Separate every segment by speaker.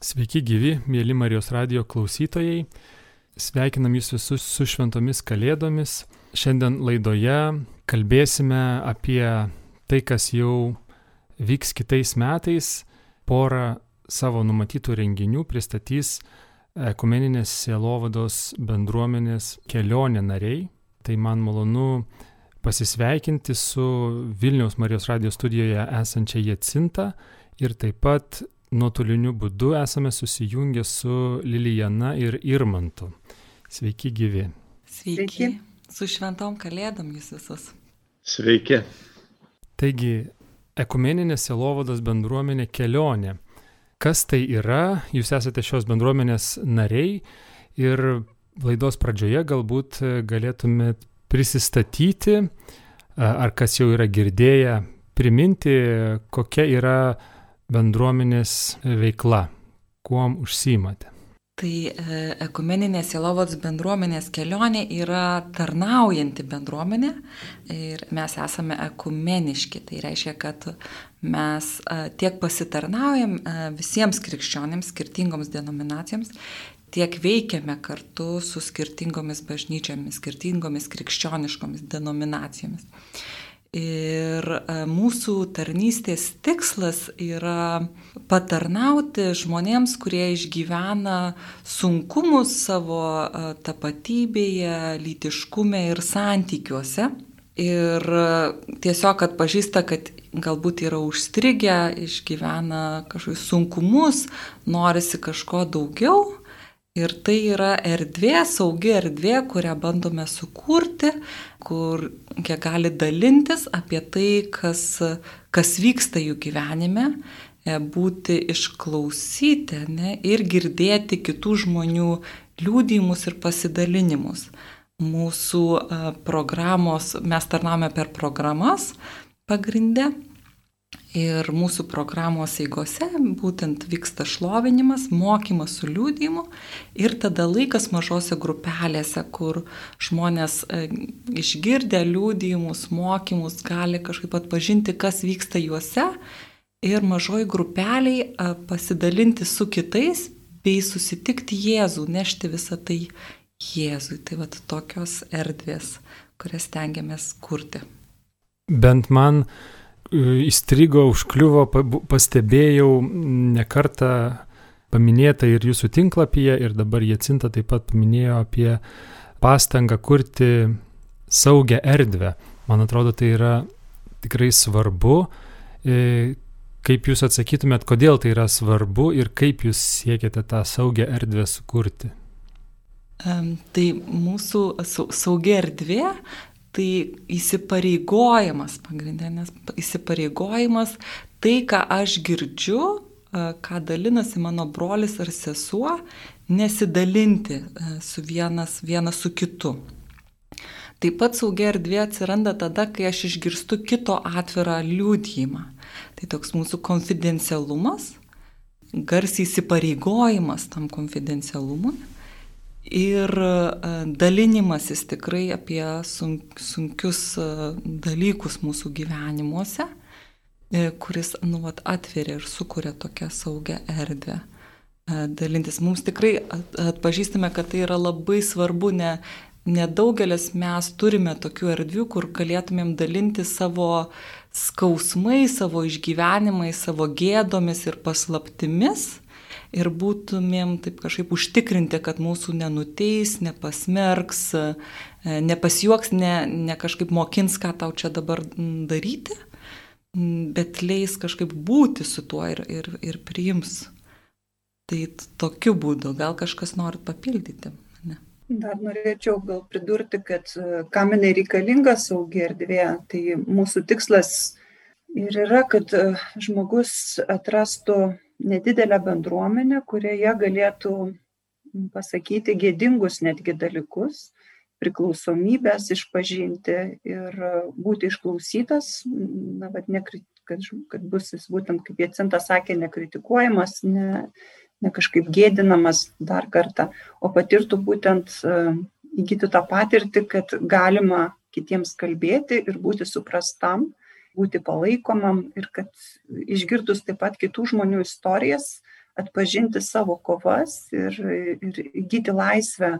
Speaker 1: Sveiki gyvi, mėly Marijos radio klausytojai. Sveikinam jūs visus su šventomis kalėdomis. Šiandien laidoje kalbėsime apie tai, kas jau vyks kitais metais. Porą savo numatytų renginių pristatys ekumeninės sielovados bendruomenės kelionė nariai. Tai man malonu pasisveikinti su Vilniaus Marijos radio studijoje esančia Jacinta ir taip pat nuotoliniu būdu esame susijungę su Lilijana ir Irmantu. Sveiki gyvi.
Speaker 2: Sveiki. Sveiki. Su šventom kalėdom jūs visus.
Speaker 3: Sveiki.
Speaker 1: Taigi, ekumeninė selovados bendruomenė kelionė. Kas tai yra? Jūs esate šios bendruomenės nariai ir laidos pradžioje galbūt galėtumėt prisistatyti, ar kas jau yra girdėję, priminti, kokia yra bendruomenės veikla, kuom užsimate?
Speaker 2: Tai e, ekumeninės Jelovos bendruomenės kelionė yra tarnaujanti bendruomenė ir mes esame ekumeniški. Tai reiškia, kad mes e, tiek pasitarnaujam e, visiems krikščionėms, skirtingoms denominacijoms, tiek veikiame kartu su skirtingomis bažnyčiomis, skirtingomis krikščioniškomis denominacijomis. Ir e, mūsų tarnystės tikslas yra patarnauti žmonėms, kurie išgyvena sunkumus savo e, tapatybėje, lytiškume ir santykiuose. Ir e, tiesiog atpažįsta, kad galbūt yra užstrigę, išgyvena kažkokius sunkumus, norisi kažko daugiau Ir tai yra erdvė, saugi erdvė, kurią bandome sukurti, kur jie gali dalintis apie tai, kas, kas vyksta jų gyvenime, e, būti išklausyti ne, ir girdėti kitų žmonių liūdėjimus ir pasidalinimus. Mūsų e, programos, mes tarname per programas pagrindę Ir mūsų programos eigose būtent vyksta šlovinimas, mokymas su liūdėjimu ir tada laikas mažose grupelėse, kur žmonės e, išgirdę liūdėjimus, mokymus gali kažkaip atpažinti, kas vyksta juose ir mažoj grupeliai e, pasidalinti su kitais bei susitikti Jėzų, nešti visą tai Jėzui. Tai vad tokios erdvės, kurias tengiamės kurti.
Speaker 1: Bent man įstrigo, užkliuvo, pastebėjau nekartą paminėta ir jūsų tinklapyje, ir dabar Jacinta taip pat paminėjo apie pastangą kurti saugią erdvę. Man atrodo, tai yra tikrai svarbu. E, kaip jūs atsakytumėt, kodėl tai yra svarbu ir kaip jūs siekiate tą saugią erdvę sukurti?
Speaker 2: Tai mūsų saugi erdvė tai įsipareigojimas pagrindinės, įsipareigojimas tai, ką aš girdžiu, ką dalinasi mano brolis ar sesuo, nesidalinti su vienas, vienas su kitu. Taip pat saugia erdvė atsiranda tada, kai aš išgirstu kito atvirą liūdėjimą. Tai toks mūsų konfidencialumas, garsiai įsipareigojimas tam konfidencialumui ir e, dalinimasis tikrai apie sunkius e, dalykus mūsų gyvenimuose, e, kuris nuvat atveria ir sukuria tokią saugią erdvę. Dalintis. Mums tikrai atpažįstame, kad tai yra labai svarbu, ne, nedaugelis mes turime tokių erdvių, kur galėtumėm dalinti savo skausmai, savo išgyvenimai, savo gėdomis ir paslaptimis ir būtumėm taip kažkaip užtikrinti, kad mūsų nenuteis, nepasmerks, e, nepasijuoks, ne, ne kažkaip mokins, ką tau čia dabar daryti, bet leis kažkaip būti su tuo ir, ir, ir priims. Tai tokiu būdu gal kažkas norit papildyti. Ne?
Speaker 4: Dar norėčiau gal pridurti, kad e, kam jinai reikalinga saugi erdvė, tai mūsų tikslas ir yra, kad e, žmogus atrastų nedidelę bendruomenę, kurioje galėtų pasakyti gėdingus netgi dalykus, priklausomybės išpažinti ir būti išklausytas, na, bet ne, kad, kad bus jis būtent, kaip Jėcinta sakė, nekritikuojamas, ne, ne kažkaip gėdinamas dar kartą, o patirtų būtent įgyti tą patirtį, kad galima kitiems kalbėti ir būti suprastam būti palaikomam ir kad išgirdus taip pat kitų žmonių istorijas, atpažinti savo kovas ir, ir įgyti laisvę,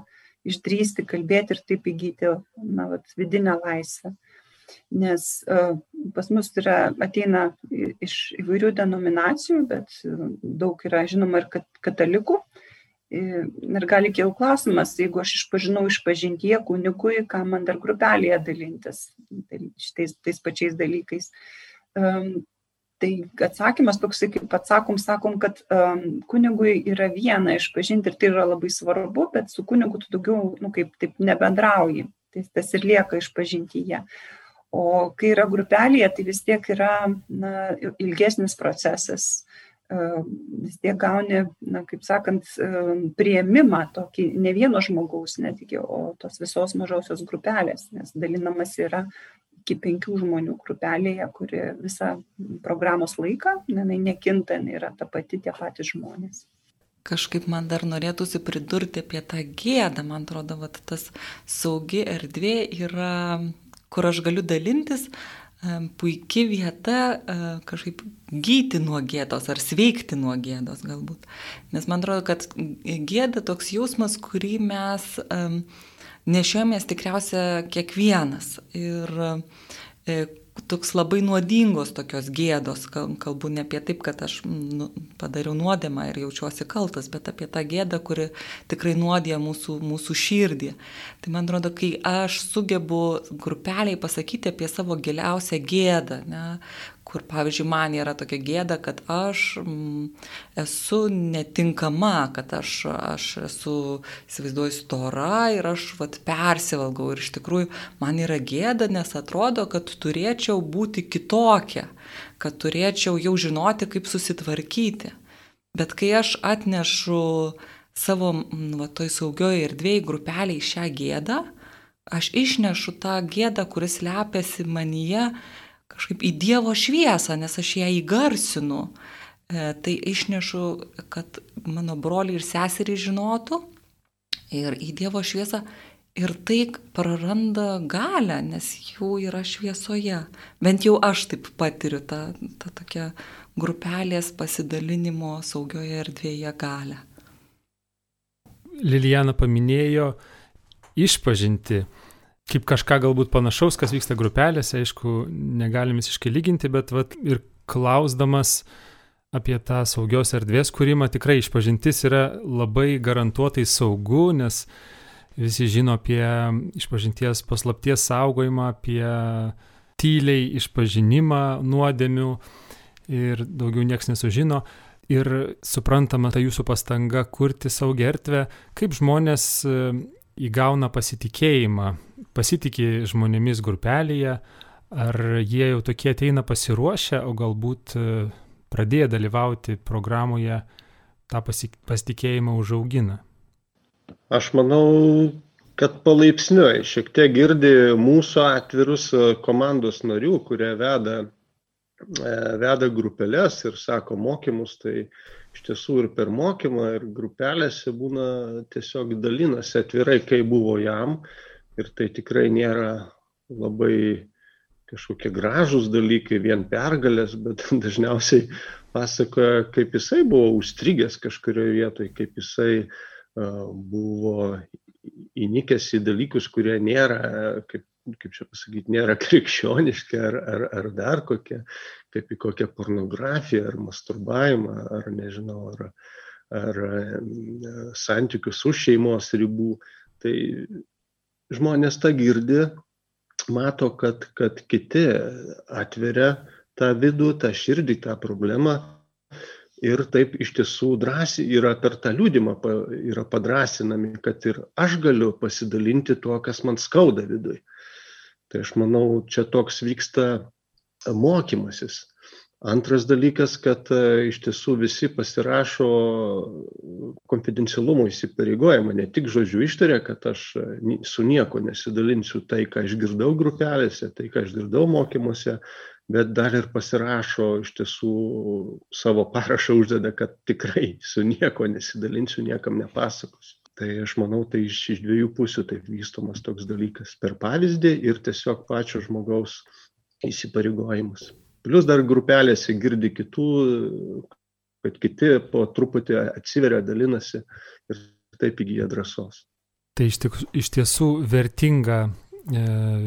Speaker 4: išdrysti, kalbėti ir taip įgyti na, vat, vidinę laisvę. Nes uh, pas mus yra, ateina iš įvairių denominacijų, bet daug yra žinoma ir kat, katalikų. Ir gali kilti klausimas, jeigu aš išpažinau išpažintie kunigui, ką man dar grupelėje dalintis šitais tais pačiais dalykais. Um, Tai atsakymas toksai, kaip atsakom, sakom, kad um, kunigui yra viena išpažinti ir tai yra labai svarbu, bet su kunigu tu daugiau, nu, kaip taip nebendrauji. Tai tas ir lieka išpažintyje. O kai yra grupelėje, tai vis tiek yra na, ilgesnis procesas. Vis tiek gauni, na, kaip sakant, prieimimą tokį ne vieno žmogaus netgi, o tos visos mažosios grupelės, nes dalinamas yra iki penkių žmonių grupelėje, kuri visą programos laiką, jinai nekinta, jinai yra ta pati, tie patys žmonės.
Speaker 2: Kažkaip man dar norėtųsi pridurti apie tą gėdą, man atrodo, vat, tas saugi erdvė yra, kur aš galiu dalintis, puikia vieta kažkaip gyti nuo gėdos ar sveikti nuo gėdos galbūt. Nes man atrodo, kad gėda toks jausmas, kurį mes nešiojamės tikriausia kiekvienas. Ir e, toks labai nuodingos tokios gėdos, kalbu ne apie taip, kad aš nu, padariau nuodėmą ir jaučiuosi kaltas, bet apie tą gėdą, kuri tikrai nuodė mūsų, mūsų širdį. Tai man atrodo, kai aš sugebu grupeliai pasakyti apie savo giliausią gėdą, ne, kur, pavyzdžiui, man yra tokia gėda, kad aš mm, esu netinkama, kad aš, aš esu, įsivaizduoju, stora ir aš vat, persivalgau. Ir iš tikrųjų man yra gėda, nes atrodo, kad turėčiau būti kitokia, kad turėčiau jau žinoti, kaip susitvarkyti. Bet kai aš atnešu savo, mm, va, toj saugioje erdvėje grupeliai šią gėdą, aš išnešu tą gėdą, kuris lepiasi manyje, kažkaip į Dievo šviesą, nes aš ją įgarsinu. E, tai išnešu, kad mano broliai ir seserys žinotų ir į Dievo šviesą ir tai praranda galę, nes jau yra šviesoje. Bent jau aš taip patiriu tą, tą tokią grupelės pasidalinimo saugioje erdvėje galę.
Speaker 1: Lilijana paminėjo išpažinti kaip kažką galbūt panašaus, kas vyksta grupelėse, aišku, negalim visiškai lyginti, bet vat, ir klausdamas apie tą saugios erdvės kūrimą, tikrai išpažintis yra labai garantuotai saugu, nes visi žino apie išpažinties paslapties saugojimą, apie tyliai išpažinimą nuodėmių ir daugiau niekas nesužino. Ir suprantama ta jūsų pastanga kurti saugią erdvę, kaip žmonės įgauna pasitikėjimą, pasitikė žmonėmis grupelėje, ar jie jau tokie ateina pasiruošę, o galbūt e, pradėję dalyvauti programoje tą pasitikėjimą užaugina?
Speaker 3: Aš manau, kad palaipsniui šiek tiek girdi mūsų atvirus e, komandos narių, kurie veda, e, veda grupelės ir sako mokymus, tai iš tiesų ir per mokymą, ir grupelėse būna tiesiog dalinasi atvirai, kai buvo jam. Ir tai tikrai nėra labai kažkokie gražūs dalykai, vien pergalės, bet dažniausiai pasakoja, kaip jisai buvo užstrigęs kažkurioje vietoje, kaip jisai uh, buvo įnikęs į dalykus, kurie nėra, kaip kaip čia pasakyti, nėra krikščioniški ar, ar, ar dar kokie, kaip į kokią pornografiją ar masturbavimą, ar nežinau, ar, ar santykius už šeimos ribų. Tai žmonės tą girdi, mato, kad, kad kiti atveria tą vidų, tą širdį, tą problemą ir taip iš tiesų drąsiai yra per tą liūdimą yra padrasinami, kad ir aš galiu pasidalinti tuo, kas man skauda viduje. Tai aš manau, čia toks vyksta mokymasis. Antras dalykas, kad e, iš tiesų visi pasirašo konfidencialumo įsipareigojimą, ne tik žodžiu ištarė, kad aš e, su nieko nesidalinsiu tai, ką išgirdau grupelėse, tai, ką išgirdau mokymuose, bet dar ir pasirašo iš tiesų savo parašą uždeda, kad tikrai su nieko nesidalinsiu, niekam nepasakosiu. Tai aš manau, tai iš, iš dviejų pusių taip vystomas toks dalykas - per pavyzdį ir tiesiog pačio žmogaus įsipareigojimus. Plus dar grupelėse girdi kitų kad kiti po truputį atsiveria, dalinasi ir taip įgyja drąsos.
Speaker 1: Tai iš, tik, iš tiesų vertinga e,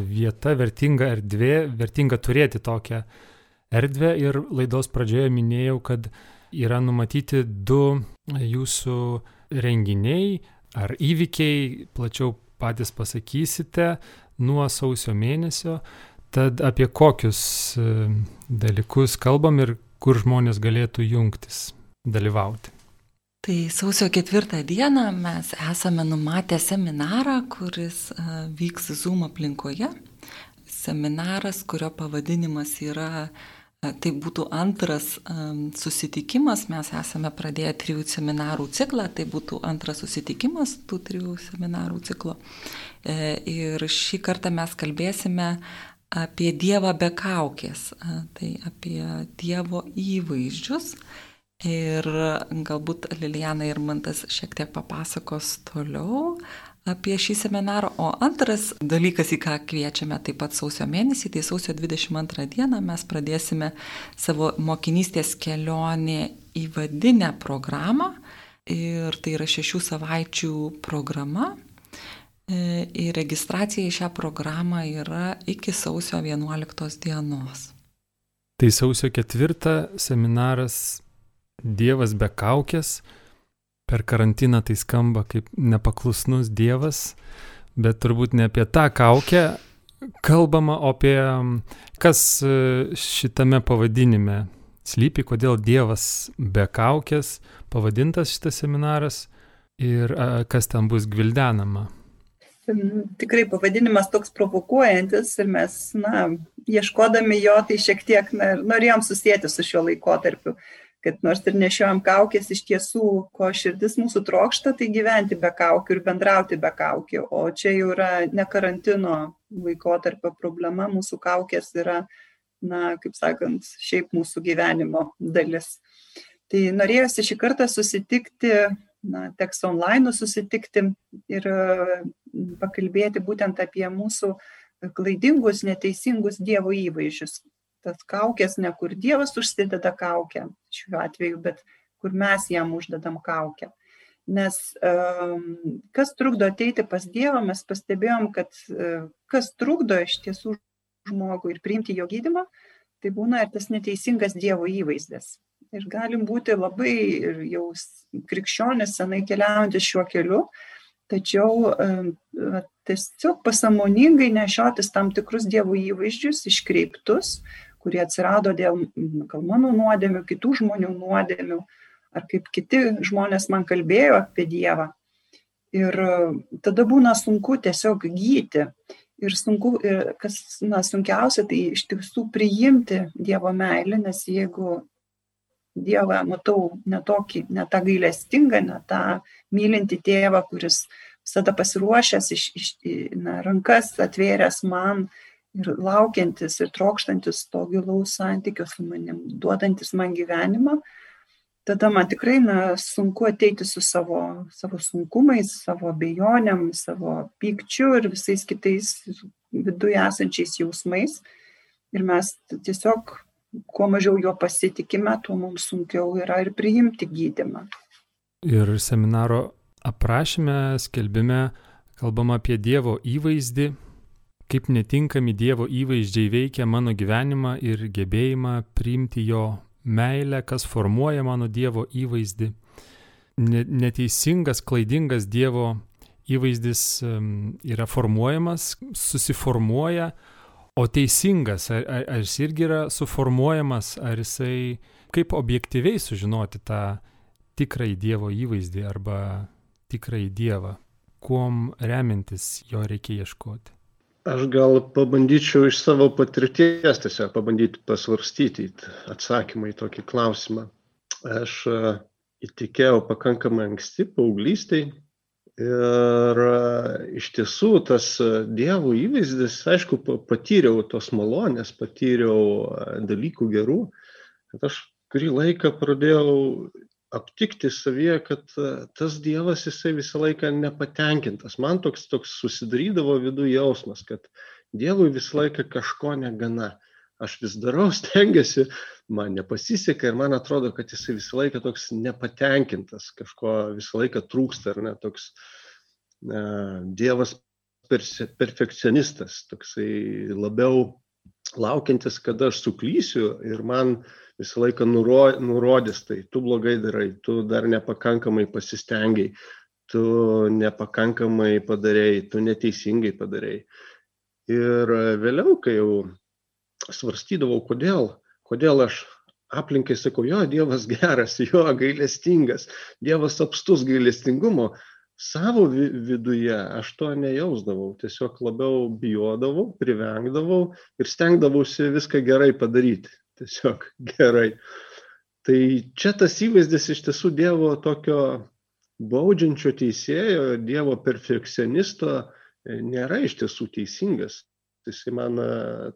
Speaker 1: vieta, vertinga erdvė, vertinga turėti tokią erdvę ir laidos pradžioje minėjau, kad yra numatyti du jūsų renginiai ar įvykiai, plačiau patys pasakysite, nuo sausio mėnesio. Tad apie kokius e, dalykus kalbam ir kur žmonės galėtų jungtis, dalyvauti.
Speaker 2: Tai sausio ketvirtą dieną mes esame numatę seminarą, kuris e, vyks Zoom aplinkoje. Seminaras, kurio pavadinimas yra Tai būtų antras susitikimas, mes esame pradėję trijų seminarų ciklą, tai būtų antras susitikimas tų trijų seminarų ciklo. E, ir šį kartą mes kalbėsime apie Dievą be kaukės, tai apie Dievo įvaizdžius. Ir galbūt Liliana ir Mantas šiek tiek papasakos toliau apie šį seminarą. O antras dalykas, į ką kviečiame taip pat sausio mėnesį, tai sausio 22 dieną mes pradėsime savo mokinystės kelionę į vadinę programą. Ir tai yra šešių savaičių programa. E, ir registracija į šią programą yra iki sausio 11 dienos.
Speaker 1: Tai sausio 4 seminaras Dievas be kaukės per karantiną tai skamba kaip nepaklusnus Dievas, bet turbūt ne apie tą kaukę kalbama, o apie kas e, šitame pavadinime slypi, kodėl Dievas be kaukės pavadintas šitas seminaras ir kas ten bus gvildenama.
Speaker 4: Tikrai pavadinimas toks provokuojantis ir mes, na, ieškodami jo, tai šiek tiek na, norėjom susijęti su šiuo laikotarpiu kad nors ir nešiojam kaukės, iš tiesų, ko širdis mūsų trokšta, tai gyventi be kaukių ir bendrauti be kaukių. O čia jau yra ne karantino laikotarpio problema, mūsų kaukės yra, na, kaip sakant, šiaip mūsų gyvenimo dalis. Tai norėjusi šį kartą susitikti, na, teks online susitikti ir pakalbėti būtent apie mūsų klaidingus, neteisingus Dievo įvaizdžius, tas kaukės ne kur Dievas užsideda kaukę šiuo atveju, bet kur mes jam uždedam kaukę. Nes um, kas trukdo ateiti pas Dievą, mes pastebėjom, kad uh, kas trukdo iš tiesų žmogui ir priimti jo gydimą, tai būna ir tas neteisingas Dievo įvaizdis. Ir galim būti labai jau krikščionis senai keliaujantis šiuo keliu, tačiau um, tiesiog pasamoningai nešiotis tam tikrus Dievo įvaizdžius, iškreiptus, kurie atsirado dėl gal mano nuodėmių, kitų žmonių nuodėmių, ar kaip kiti žmonės man kalbėjo apie Dievą. Ir e, tada būna sunku tiesiog gyti. Ir sunku, ir kas na, sunkiausia, tai iš tiesų priimti Dievo meilę, nes jeigu Dievą matau ne, tokį, ne tą gailestingą, ne tą mylinti tėvą, kuris visada pasiruošęs iš, iš na, rankas atvėręs man ir laukiantis ir trokštantis to gilaus santykio su manim, duodantis man gyvenimą, tada man tikrai na, sunku ateiti su savo, savo sunkumais, savo abejonėm, savo pykčiu ir visais kitais viduje esančiais jausmais. Ir mes tiesiog, kuo mažiau jo pasitikime, tuo mums sunkiau yra ir priimti gydimą.
Speaker 1: Ir seminaro aprašyme, skelbime kalbama apie Dievo įvaizdį, kaip netinkami Dievo įvaizdžiai veikia mano gyvenimą ir gebėjimą priimti jo meilę, kas formuoja mano Dievo įvaizdį. Neteisingas, klaidingas Dievo įvaizdis yra formuojamas, susiformuoja, o teisingas, ar, ar, ar jis irgi yra suformuojamas, ar jisai kaip objektyviai sužinoti tą tikrąjį Dievo įvaizdį arba tikrąjį Dievą, kuom remintis jo reikia ieškoti.
Speaker 3: Aš gal pabandyčiau iš savo patirties tiesiog pabandyti pasvarstyti atsakymą į tokį klausimą. Aš e, įtikėjau pakankamai anksti, paauglystai. Ir e, iš tiesų tas e, dievų įvaizdis, aišku, patyriau tos malonės, patyriau dalykų gerų, kad aš kurį laiką pradėjau aptikti savyje, kad e, tas Dievas jisai visą laiką nepatenkintas. Man toks, toks susidarydavo vidų jausmas, kad Dievui visą laiką kažko negana. aš vis darau, stengiuosi, man nepasiseka ir man atrodo, kad jisai visą laiką toks nepatenkintas, kažko visą laiką trūksta, ar ne, toks na, Dievas perfekcionistas, toksai labiau laukiantis, kada aš suklysiu ir man visą laiką nuro, nurodys, tai tu blogai darai, tu dar nepakankamai pasistengiai, tu nepakankamai padarėjai, tu neteisingai padarėjai. Ir vėliau, kai jau svarstydavau, kodėl, kodėl aš aplinkai sakau, jo, Dievas geras, jo, gailestingas, Dievas apstus gailestingumo, savo viduje aš to nejausdavau, tiesiog labiau bijodavau, privengdavau ir stengdavausi viską gerai padaryti, tiesiog gerai. Tai čia tas įvaizdis iš tiesų Dievo tokio baudžiančio teisėjo, Dievo perfekcionisto, nėra iš tiesų teisingas. Jisai man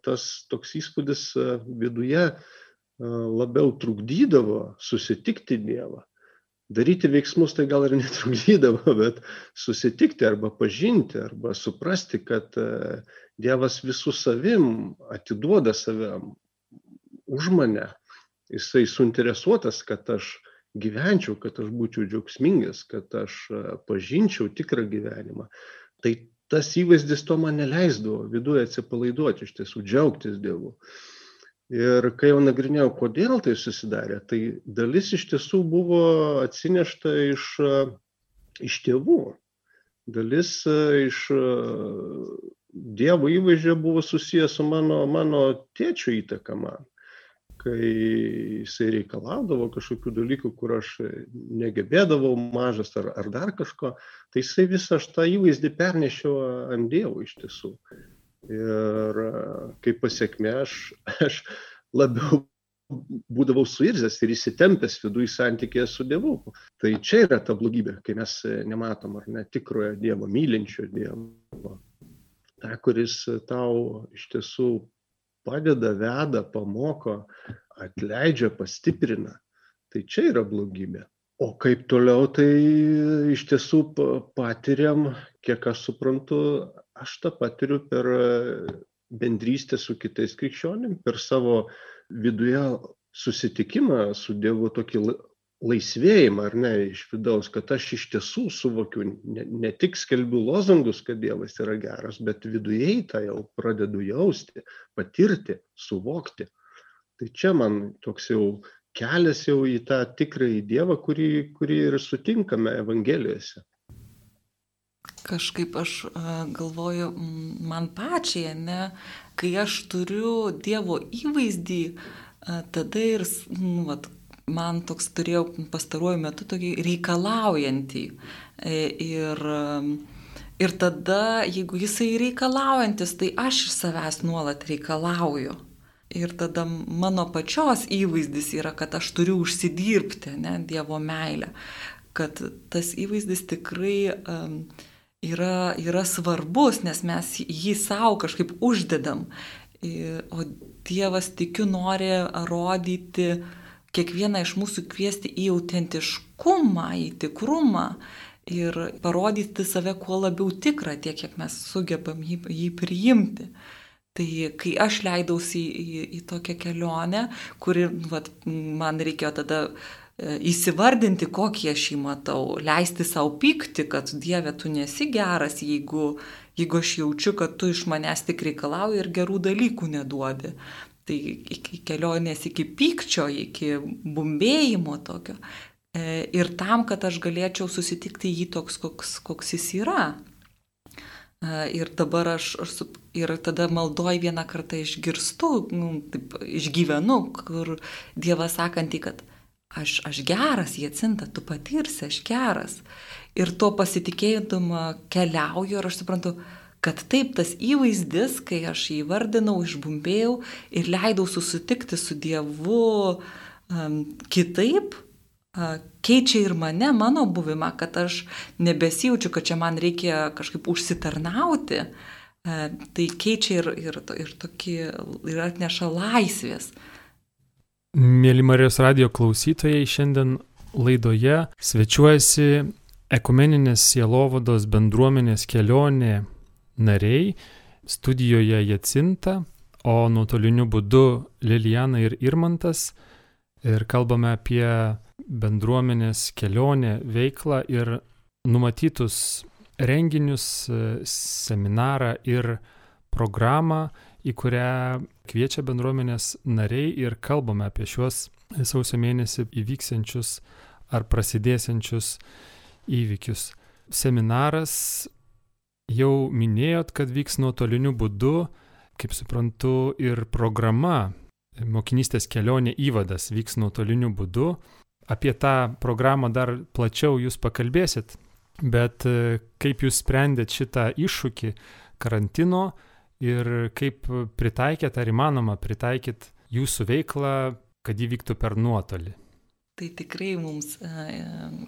Speaker 3: tas toks įspūdis viduje labiau trukdydavo susitikti Dievą. Daryti veiksmus tai gal ir netrukdydavo, bet susitikti arba pažinti, arba suprasti, kad Dievas visų savim atiduoda savim už mane. Jisai suinteresuotas, kad aš gyvenčiau, kad aš būčiau džiaugsmingas, kad aš pažinčiau tikrą gyvenimą. Tai tas įvaizdis to man neleisdavo viduje atsipalaiduoti, iš tiesų džiaugtis Dievu. Ir kai jau nagrinėjau, kodėl tai susidarė, tai dalis iš tiesų buvo atsinešta iš, iš tėvų. Dalis iš Dievo įvaizdžio buvo susijęs su mano, mano tėčio įtaka man kai jisai reikalaudavo kažkokių dalykų, kur aš negebėdavau mažas ar, ar dar kažko, tai jisai visą aš tą įvaizdį pernešiau ant Dievo iš tiesų. Ir kaip pasiekme aš, aš labiau būdavau suirzęs ir įsitempęs viduje santykėje su Dievu. Tai čia yra ta blogybė, kai mes nematom ar ne tikrojo Dievo, mylinčio Dievo. Ta, kuris tau iš tiesų padeda, veda, pamoko, atleidžia, pastiprina. Tai čia yra blogybė. O kaip toliau, tai iš tiesų patiriam, kiek aš suprantu, aš tą patiriu per bendrystę su kitais krikščionim, per savo viduje susitikimą su Dievu tokį laisvėjimą, ar ne, iš vidaus, kad aš iš tiesų suvokiu, ne, ne tik skelbiu lozangus, kad Dievas yra geras, bet viduje tą jau pradedu jausti, patirti, suvokti. Tai čia man toks jau kelias jau į tą tikrąjį Dievą, kurį, kurį ir sutinkame Evangelijose.
Speaker 2: Kažkaip aš galvoju, man pačiai, ne, kai aš turiu Dievo įvaizdį, tada ir, nu, vat, man toks turėjau pastaruoju metu tokį reikalaujantį. E, ir, ir tada, jeigu jisai reikalaujantis, tai aš iš savęs nuolat reikalauju. Ir tada mano pačios įvaizdis yra, kad aš turiu užsidirbti, ne, Dievo meilę. Kad tas įvaizdis tikrai um, yra, yra svarbus, nes mes jį savo kažkaip uždedam. O Dievas tikiu nori rodyti uh, kiekvieną iš mūsų kviesti į autentiškumą, į tikrumą ir parodyti save kuo labiau tikrą, tiek kiek mes sugebam jį, jį priimti. Tai kai aš leidausi į, į, į tokią kelionę, kuri vat, man reikėjo tada e, įsivardinti, kokį aš jį matau, leisti savo pykti, kad Dieve, tu nesi geras, jeigu, jeigu aš jaučiu, kad tu iš manęs tik reikalauji ir gerų dalykų neduodi. Tai iki kelionės iki pykčio, iki bumbėjimo tokio. E, ir tam, kad aš galėčiau susitikti jį toks, koks, koks jis yra. E, ir dabar aš, aš ir tada maldoj vieną kartą išgirstu, nu, taip, išgyvenu, kur Dievas sakantį, kad aš, aš geras, jie cinta, tu patirsi, aš geras. Ir tuo pasitikėjimu keliauju ir aš suprantu, kad taip tas įvaizdis, kai aš jį vardinau, išbumbėjau ir leidau susitikti su Dievu um, kitaip, uh, keičia ir mane, mano buvimą, kad aš nebesijaučiu, kad čia man reikia kažkaip užsitarnauti. Uh, tai keičia ir, ir, ir, tokį, ir atneša laisvės.
Speaker 1: Mėly Marijos radio klausytojai, šiandien laidoje svečiuojasi ekumeninės sielovados bendruomenės kelionė nariai, studijoje Jacinta, o nuotoliniu būdu Lilijana ir Irmantas. Ir kalbame apie bendruomenės kelionę, veiklą ir numatytus renginius, seminarą ir programą, į kurią kviečia bendruomenės nariai ir kalbame apie šiuos sausio mėnesį įvyksiančius ar prasidėsiančius įvykius. Seminaras jau minėjot, kad vyks nuotoliniu būdu, kaip suprantu, ir programa mokinystės kelionė įvadas vyks nuotoliniu būdu. Apie tą programą dar plačiau jūs pakalbėsit, bet e, kaip jūs sprendėt šitą iššūkį karantino ir kaip pritaikėt ar įmanoma pritaikyti jūsų veiklą, kad įvyktų per nuotolį.
Speaker 2: Tai tikrai mums e,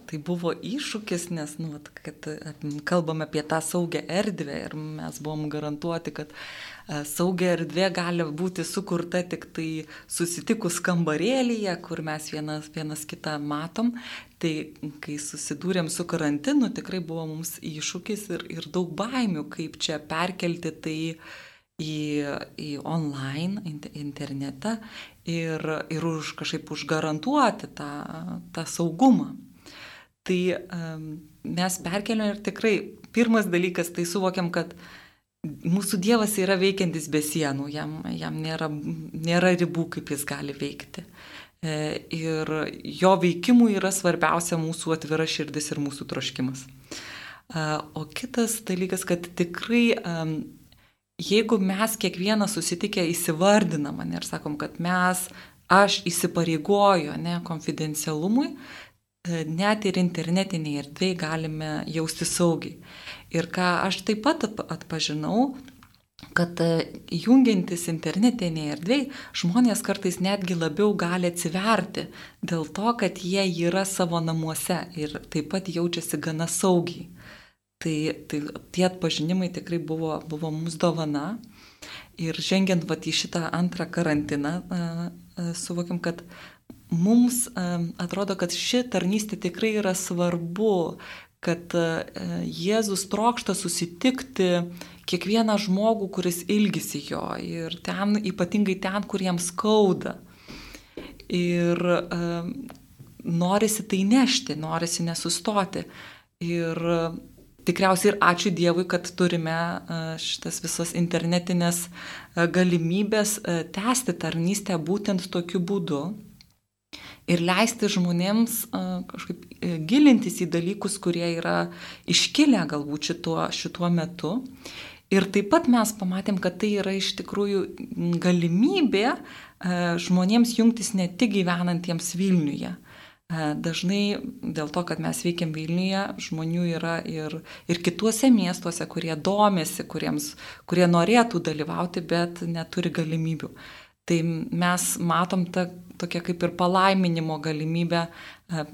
Speaker 2: tai buvo iššūkis, nes, nu, kad e, kalbame apie tą saugę erdvę ir mes buvom garantuoti, kad e, saugia erdvė gali būti sukurta tik tai susitikus kambarėlyje, kur mes vienas, vienas kitą matom. Tai kai susidūrėm su karantinu, tikrai buvo mums iššūkis ir, ir daug baimių, kaip čia perkelti tai į, į online, internetą ir, ir už kažkaip užgarantuoti tą, tą saugumą. Tai mes perkeliam ir tikrai pirmas dalykas, tai suvokiam, kad mūsų Dievas yra veikiantis be sienų, jam, jam nėra, nėra ribų, kaip jis gali veikti. E, ir jo veikimui yra svarbiausia mūsų atvira širdis ir mūsų troškimas. E, o kitas dalykas, kad tikrai jeigu mes kiekvieną susitikę įsivardinam ir sakom, kad mes, aš įsipareigoju, ne, konfidencialumui, e, net ir internetiniai erdvėjai galime jausti saugiai. Ir ką aš taip pat atpažinau, kad e, jungiantis internetiniai erdvėjai, žmonės kartais netgi labiau gali atsiverti dėl to, kad jie yra savo namuose ir taip pat jaučiasi gana saugiai. Tai, tai tie atpažinimai tikrai buvo, buvo mums dovana. Ir žengiant vat, į šitą antrą karantiną, suvokiam, kad mums atrodo, kad ši tarnystė tikrai yra svarbu, kad Jėzus trokšta susitikti kiekvieną žmogų, kuris ilgisi jo ir ten, ypatingai ten, kur jiems skauda. Ir norisi tai nešti, norisi nesustoti. Ir tikriausiai ir ačiū Dievui, kad turime e, šitas visas internetinės e, galimybės e, tęsti tarnystę būtent tokiu būdu ir leisti žmonėms kažkaip gilintis į dalykus, kurie yra iškilę galbūt šituo, šituo metu. Ir taip pat mes pamatėm, kad tai yra iš tikrųjų galimybė žmonėms jungtis ne tik gyvenantiems Vilniuje, dažnai dėl to, kad mes veikiam Vilniuje, žmonių yra ir, ir kituose miestuose, kurie domėsi, kuriems, kurie norėtų dalyvauti, bet neturi galimybių. Tai mes matom tą tokią kaip ir palaiminimo galimybę e,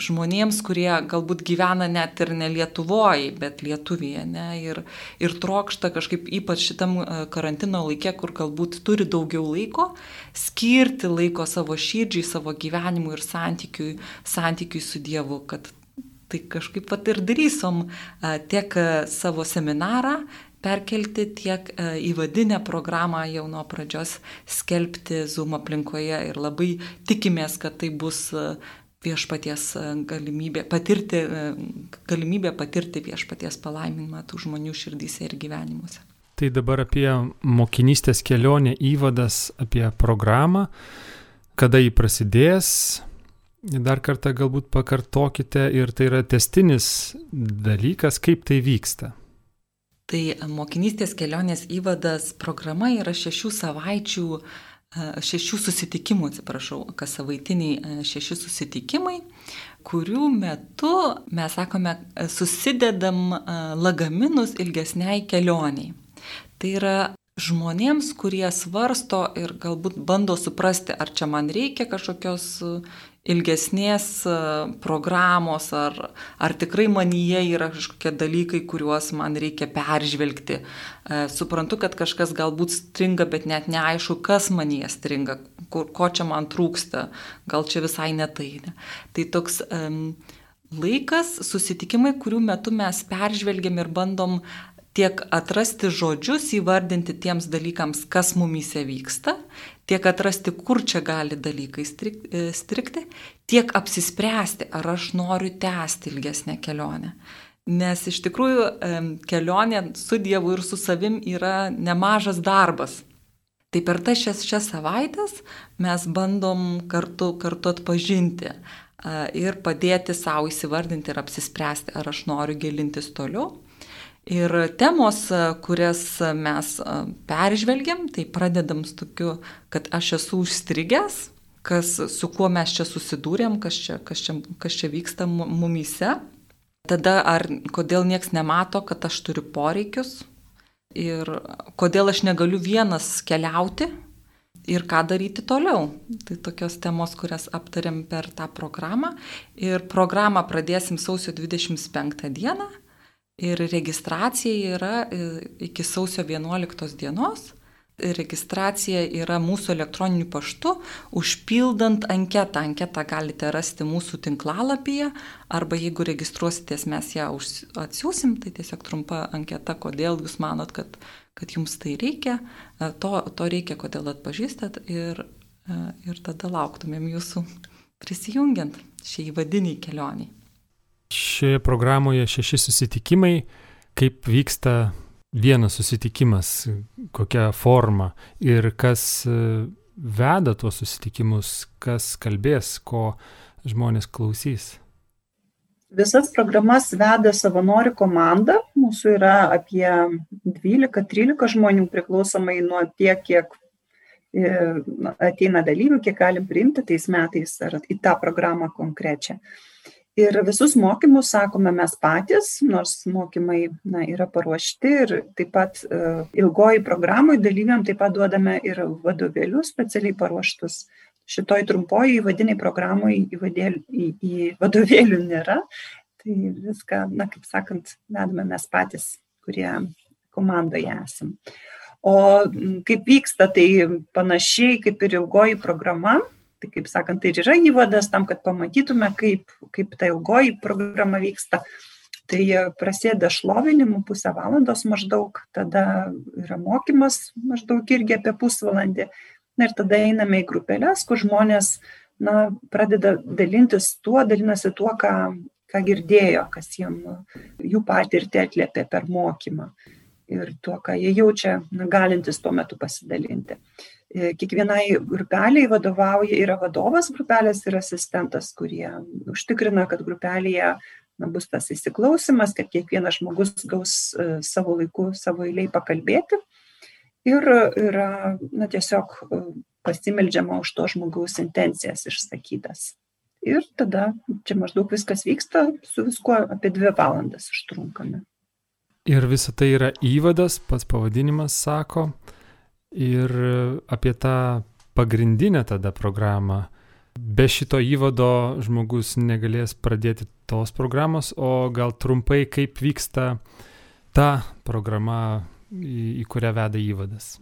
Speaker 2: žmonėms, kurie galbūt gyvena net ir ne Lietuvoje, bet Lietuvėje. Ne, ir, ir trokšta kažkaip ypač šitam e, karantino laikė, kur galbūt turi daugiau laiko, skirti laiko savo širdžiai, savo gyvenimui ir santykiui, santykiui su Dievu, kad tai kažkaip pat ir darysom e, tiek e, savo seminarą, perkelti tiek įvadinę programą jau nuo pradžios skelbti Zoom aplinkoje ir labai tikimės, kad tai bus viešpaties e, galimybė patirti, e, galimybė patirti viešpaties palaiminimą tų žmonių širdyse ir gyvenimuose.
Speaker 1: Tai dabar apie mokinystės kelionę įvadas, apie programą, kada jį prasidės. Dar kartą galbūt pakartokite ir tai yra testinis dalykas, kaip tai vyksta.
Speaker 2: Tai mokinystės kelionės įvadas programa yra šešių savaičių šešių susitikimų, atsiprašau, kas savaitiniai šeši susitikimai, kurių metu mes sakome, susidedam lagaminus ilgesniai kelioniai. Tai yra žmonėms, kurie svarsto ir galbūt bando suprasti, ar čia man reikia kažkokios ilgesnės e, programos, ar, ar tikrai manyje yra kažkokie dalykai, kuriuos man reikia peržvelgti. E, suprantu, kad kažkas galbūt stringa, bet net neaišku, kas manyje stringa, kur, ko čia man trūksta, gal čia visai ne tai. Ne. Tai toks um, laikas, susitikimai, kurių metu mes peržvelgiam ir bandom tiek atrasti žodžius, įvardinti tiems dalykams, kas mumyse vyksta, tiek atrasti, kur čia gali dalykai e, strikti, tiek apsispręsti, ar aš noriu tęsti ilgesnę kelionę. Nes iš tikrųjų kelionė su Dievu ir su savim yra nemažas darbas. Tai per tas šias, šias savaitės mes bandom kartu, kartu atpažinti ir padėti savo įsivardinti ir apsispręsti, ar aš noriu gilintis toliau. Ir temos, kurias mes peržvelgiam, tai pradedam su tokiu, kad aš esu užstrigęs, kas, su kuo mes čia susidūrėm, kas čia, kas čia, kas čia vyksta mumyse. Tada ar kodėl nieks nemato, kad aš turiu poreikius ir kodėl aš negaliu vienas keliauti ir ką daryti toliau. Tai tokios temos, kurias aptarėm per tą programą. Ir programą pradėsim sausio 25 dieną ir registracija yra e, iki sausio 11 dienos registracija yra mūsų elektroniniu paštu, užpildant anketą. Anketą galite rasti mūsų tinklalapyje, arba jeigu registruositės, mes ją atsiūsim, tai tiesiog trumpa anketa, kodėl jūs manot, kad, kad jums tai reikia, e, to, to reikia, kodėl atpažįstat ir, e, ir tada lauktumėm jūsų prisijungiant šiai vadiniai kelioniai.
Speaker 1: Šioje programoje šeši susitikimai, kaip vyksta vienas susitikimas, kokia forma ir kas e, veda tuos susitikimus, kas kalbės, ko žmonės klausys.
Speaker 4: Visas programas veda savanorių komanda. Mūsų yra apie 12-13 žmonių priklausomai nuo tiek, kiek e, ateina dalyvių, kiek galim priimti tais metais ar į tą programą konkrečią. Ir visus mokymus sakome mes patys, nors mokymai na, yra paruošti ir taip pat uh, ilgoji programui dalyviam taip pat duodame ir vadovėlius specialiai paruoštus. Šitoj trumpoji įvadiniai programai įvadėlių, į, į vadovėlių nėra, tai viską, na, kaip sakant, vedame mes patys, kurie komandoje esam. O kaip vyksta, tai panašiai kaip ir ilgoji programa, Tai kaip sakant, tai ir yra įvadas tam, kad pamatytume, kaip, kaip ta ilgoji programa vyksta. Tai prasideda šlovinimu pusę valandos maždaug, tada yra mokymas maždaug irgi apie pusvalandį. Na ir tada einame į grupelės, kur žmonės na, pradeda dalintis tuo, dalinasi tuo, ką, ką girdėjo, kas jiem jų patirtį atliepė per mokymą ir tuo, ką jie jaučia, na, galintis tuo metu pasidalinti. E, kiekvienai grupeliai vadovauja, yra vadovas grupelės ir asistentas, kurie užtikrina, kad grupelėje na, bus tas įsiklausimas, kad kiekvienas žmogus gaus e, savo laiku, savo eiliai pakalbėti. Ir yra na, tiesiog e, pasimeldžiama už to žmogaus intencijas išsakytas. Ir tada čia maždaug viskas vyksta, su viskuo apie dvi valandas užtrunkame.
Speaker 1: Ir visa tai yra įvadas, pats pavadinimas sako, ir apie tą pagrindinę tada programą. Be šito įvado žmogus negalės pradėti tos programos, o gal trumpai kaip vyksta ta programa, į, į kurią veda įvadas.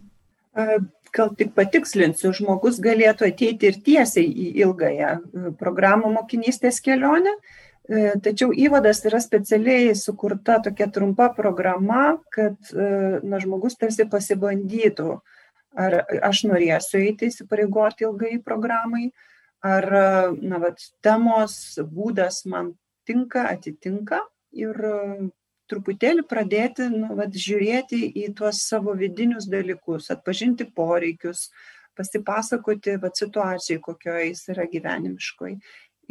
Speaker 4: Gal tik patikslinsiu, žmogus galėtų ateiti ir tiesiai į ilgąją programą mokinystės kelionę, tačiau įvadas yra specialiai sukurta tokia trumpa programa, kad na, žmogus tarsi pasibandytų uh, ar aš norėsiu eiti įsipareigoti ilgai programai, ar na, vat, temos būdas man tinka, atitinka ir truputėlį pradėti nu, vat, žiūrėti į tuos savo vidinius dalykus, atpažinti poreikius, pasipasakoti vat, situacijai, kokioje jis yra gyvenimiškoj.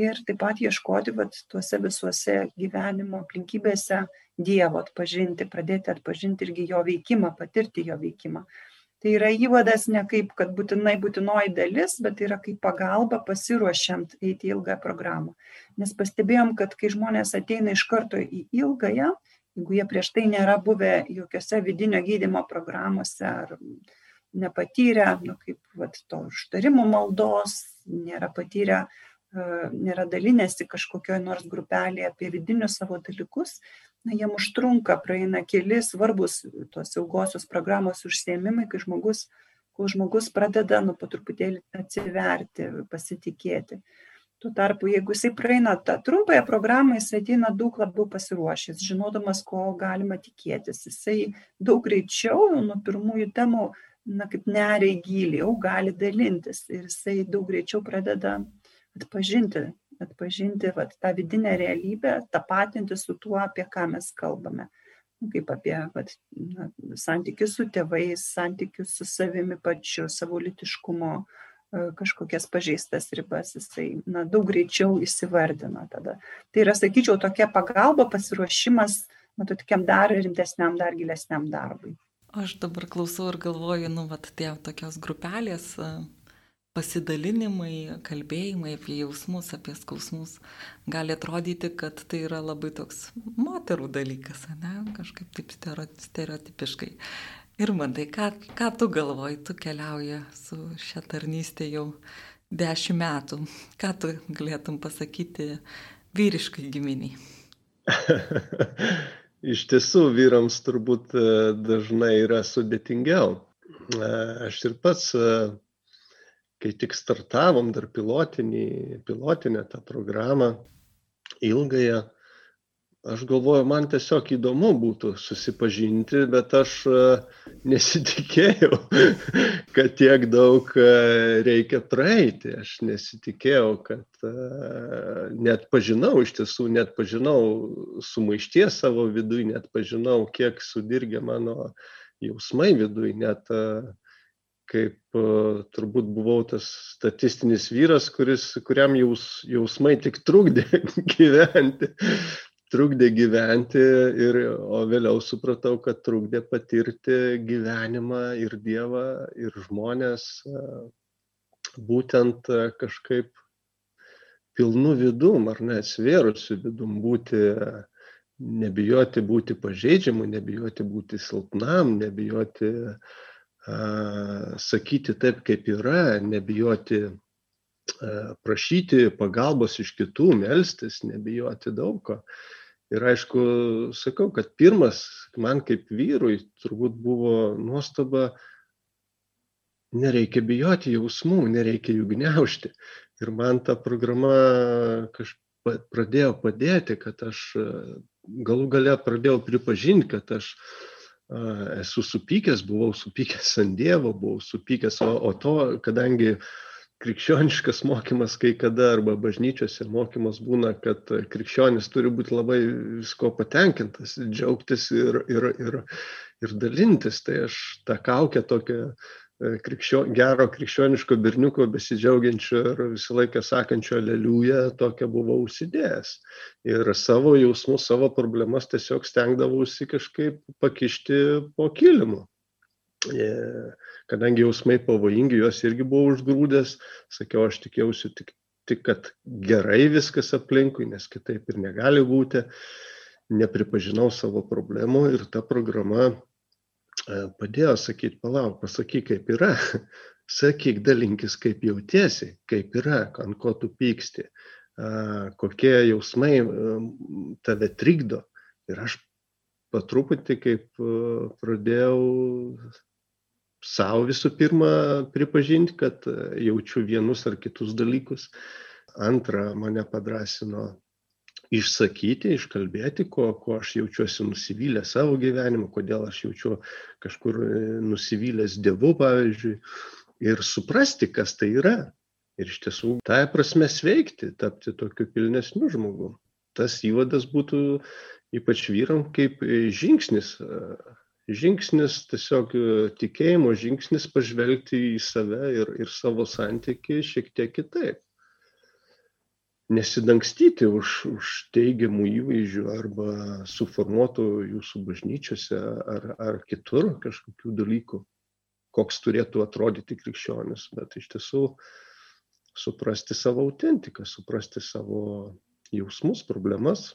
Speaker 4: Ir taip pat ieškoti vat, tuose visuose gyvenimo aplinkybėse Dievo atpažinti, pradėti atpažinti irgi jo veikimą, patirti jo veikimą. Tai yra įvadas ne kaip, kad būtinai būtinoji dalis, bet yra kaip pagalba pasiruošiant eiti ilgą programą. Nes pastebėjom, kad kai žmonės ateina iš karto į ilgąją, jeigu jie prieš tai nėra buvę jokiose vidinio gydimo programuose ar nepatyrę, nu, kaip vat, to užtarimo maldos, nėra patyrę nėra dalinęsi kažkokioje nors grupelėje apie vidinius savo dalykus, na, jiem užtrunka, praeina keli svarbus tos ilgosios programos užsiemimai, kai žmogus, kol žmogus pradeda, nu, po truputėlį atsiverti, pasitikėti. Tuo tarpu, jeigu jisai praeina tą trumpąją programą, jisai ateina daug labiau pasiruošęs, žinodamas, ko galima tikėtis. Jisai daug greičiau nuo pirmųjų temų, na, kaip neria į gilį, jau gali dalintis ir jisai daug greičiau pradeda atpažinti, atpažinti vat, tą vidinę realybę, tapatinti su tuo, apie ką mes kalbame kaip apie vat, na, santykius su tėvais, santykius su savimi pačiu, savo litiškumo E, kažkokias pažeistas ribas, jisai na, daug greičiau įsivardina tada. Tai yra, sakyčiau, tokia pagalba, pasiruošimas, matau, tokiam dar rimtesniam, dar gilesniam darbui.
Speaker 2: Aš dabar klausau ir galvoju, nu, vat, tie tokios grupelės pasidalinimai, kalbėjimai apie jausmus, apie skausmus gali atrodyti, kad tai yra labai toks moterų dalykas, ne, kažkaip taip stereotipiškai. Ir mantai, ką, ką tu galvoji, tu keliauji su šia tarnystė jau dešimt metų. Ką tu galėtum pasakyti vyriškai giminiai?
Speaker 3: Iš tiesų, vyrams turbūt e, dažnai yra sudėtingiau. E, aš ir pats, e, kai tik startavom dar pilotinį, pilotinę tą programą, ilgąją, aš galvoju, man tiesiog įdomu būtų susipažinti, bet aš e, nesitikėjau, kad tiek daug e, reikia praeiti. Aš nesitikėjau, kad e, net pažinau, iš tiesų net pažinau sumaišties savo viduje, net pažinau, kiek sudirgia mano jausmai viduje, net kaip turbūt buvau tas statistinis vyras, kuris, kuriam jaus, jausmai tik trukdė gyventi trukdė gyventi, ir, o vėliau supratau, kad trukdė patirti gyvenimą ir Dievą, ir žmonės būtent kažkaip pilnu vidum, ar ne, svėrusiu vidum būti, nebijoti būti pažeidžiamu, nebijoti būti silpnam, nebijoti a, sakyti taip, kaip yra, nebijoti prašyti pagalbos iš kitų, melstis, nebijoti daug ko. Ir aišku, sakau, kad pirmas man kaip vyrui turbūt buvo nuostaba, nereikia bijoti jausmų, nereikia jų gniaužti. Ir man ta programa kažkaip pradėjo padėti, kad aš galų gale pradėjau pripažinti, kad aš a, esu supykęs, buvau supykęs ant Dievo, buvau supykęs, o, o to, kadangi krikščioniškas mokymas kai kada arba bažnyčiose mokymas būna, kad krikščionis turi būti labai visko patenkintas, džiaugtis ir, ir, ir, ir dalintis. Tai aš tą kaukę tokią krikščio, gero krikščioniško berniuko besidžiaugiančio ir visą laiką sakančio aleliuja, tokią buvau užsidėjęs. Ir savo jausmus, savo problemas tiesiog stengdavausi kažkaip pakišti po kilimu. Yeah kadangi jausmai pavojingi, juos irgi buvau užgrūdęs, sakiau, aš tikėjausi tik, tik, kad gerai viskas aplinkui, nes kitaip ir negali būti, nepripažinau savo problemų ir ta programa e, padėjo sakyti, palauk, pasakyk, kaip yra, sakyk, dalinkis, kaip jautiesi, kaip yra, ant ko tu pyksti, kokie jausmai tave trikdo. Ir aš patruputį kaip pradėjau savo visų pirma pripažinti, kad jaučiu vienus ar kitus dalykus. Antra, mane padrasino išsakyti, iškalbėti, ko, ko aš jaučiuosi nusivylę savo gyvenimu, kodėl aš jaučiu kažkur e, nusivylęs Dievu, pavyzdžiui, ir suprasti, kas tai yra. Ir iš tiesų, tai prasme sveikti, tapti tokiu pilnesniu žmogu. Tas įvadas būtų ypač vyram kaip žingsnis žingsnis tiesiog e, tikėjimo žingsnis pažvelgti į save ir, ir savo santykį šiek tiek kitaip. Nesidangstyti už, už teigiamų įvaizdžių arba suformuotų jūsų bažnyčiose ar, ar kitur kažkokių dalykų, koks turėtų atrodyti krikščionis, bet iš tiesų suprasti savo autentiką, suprasti savo jausmus, problemas,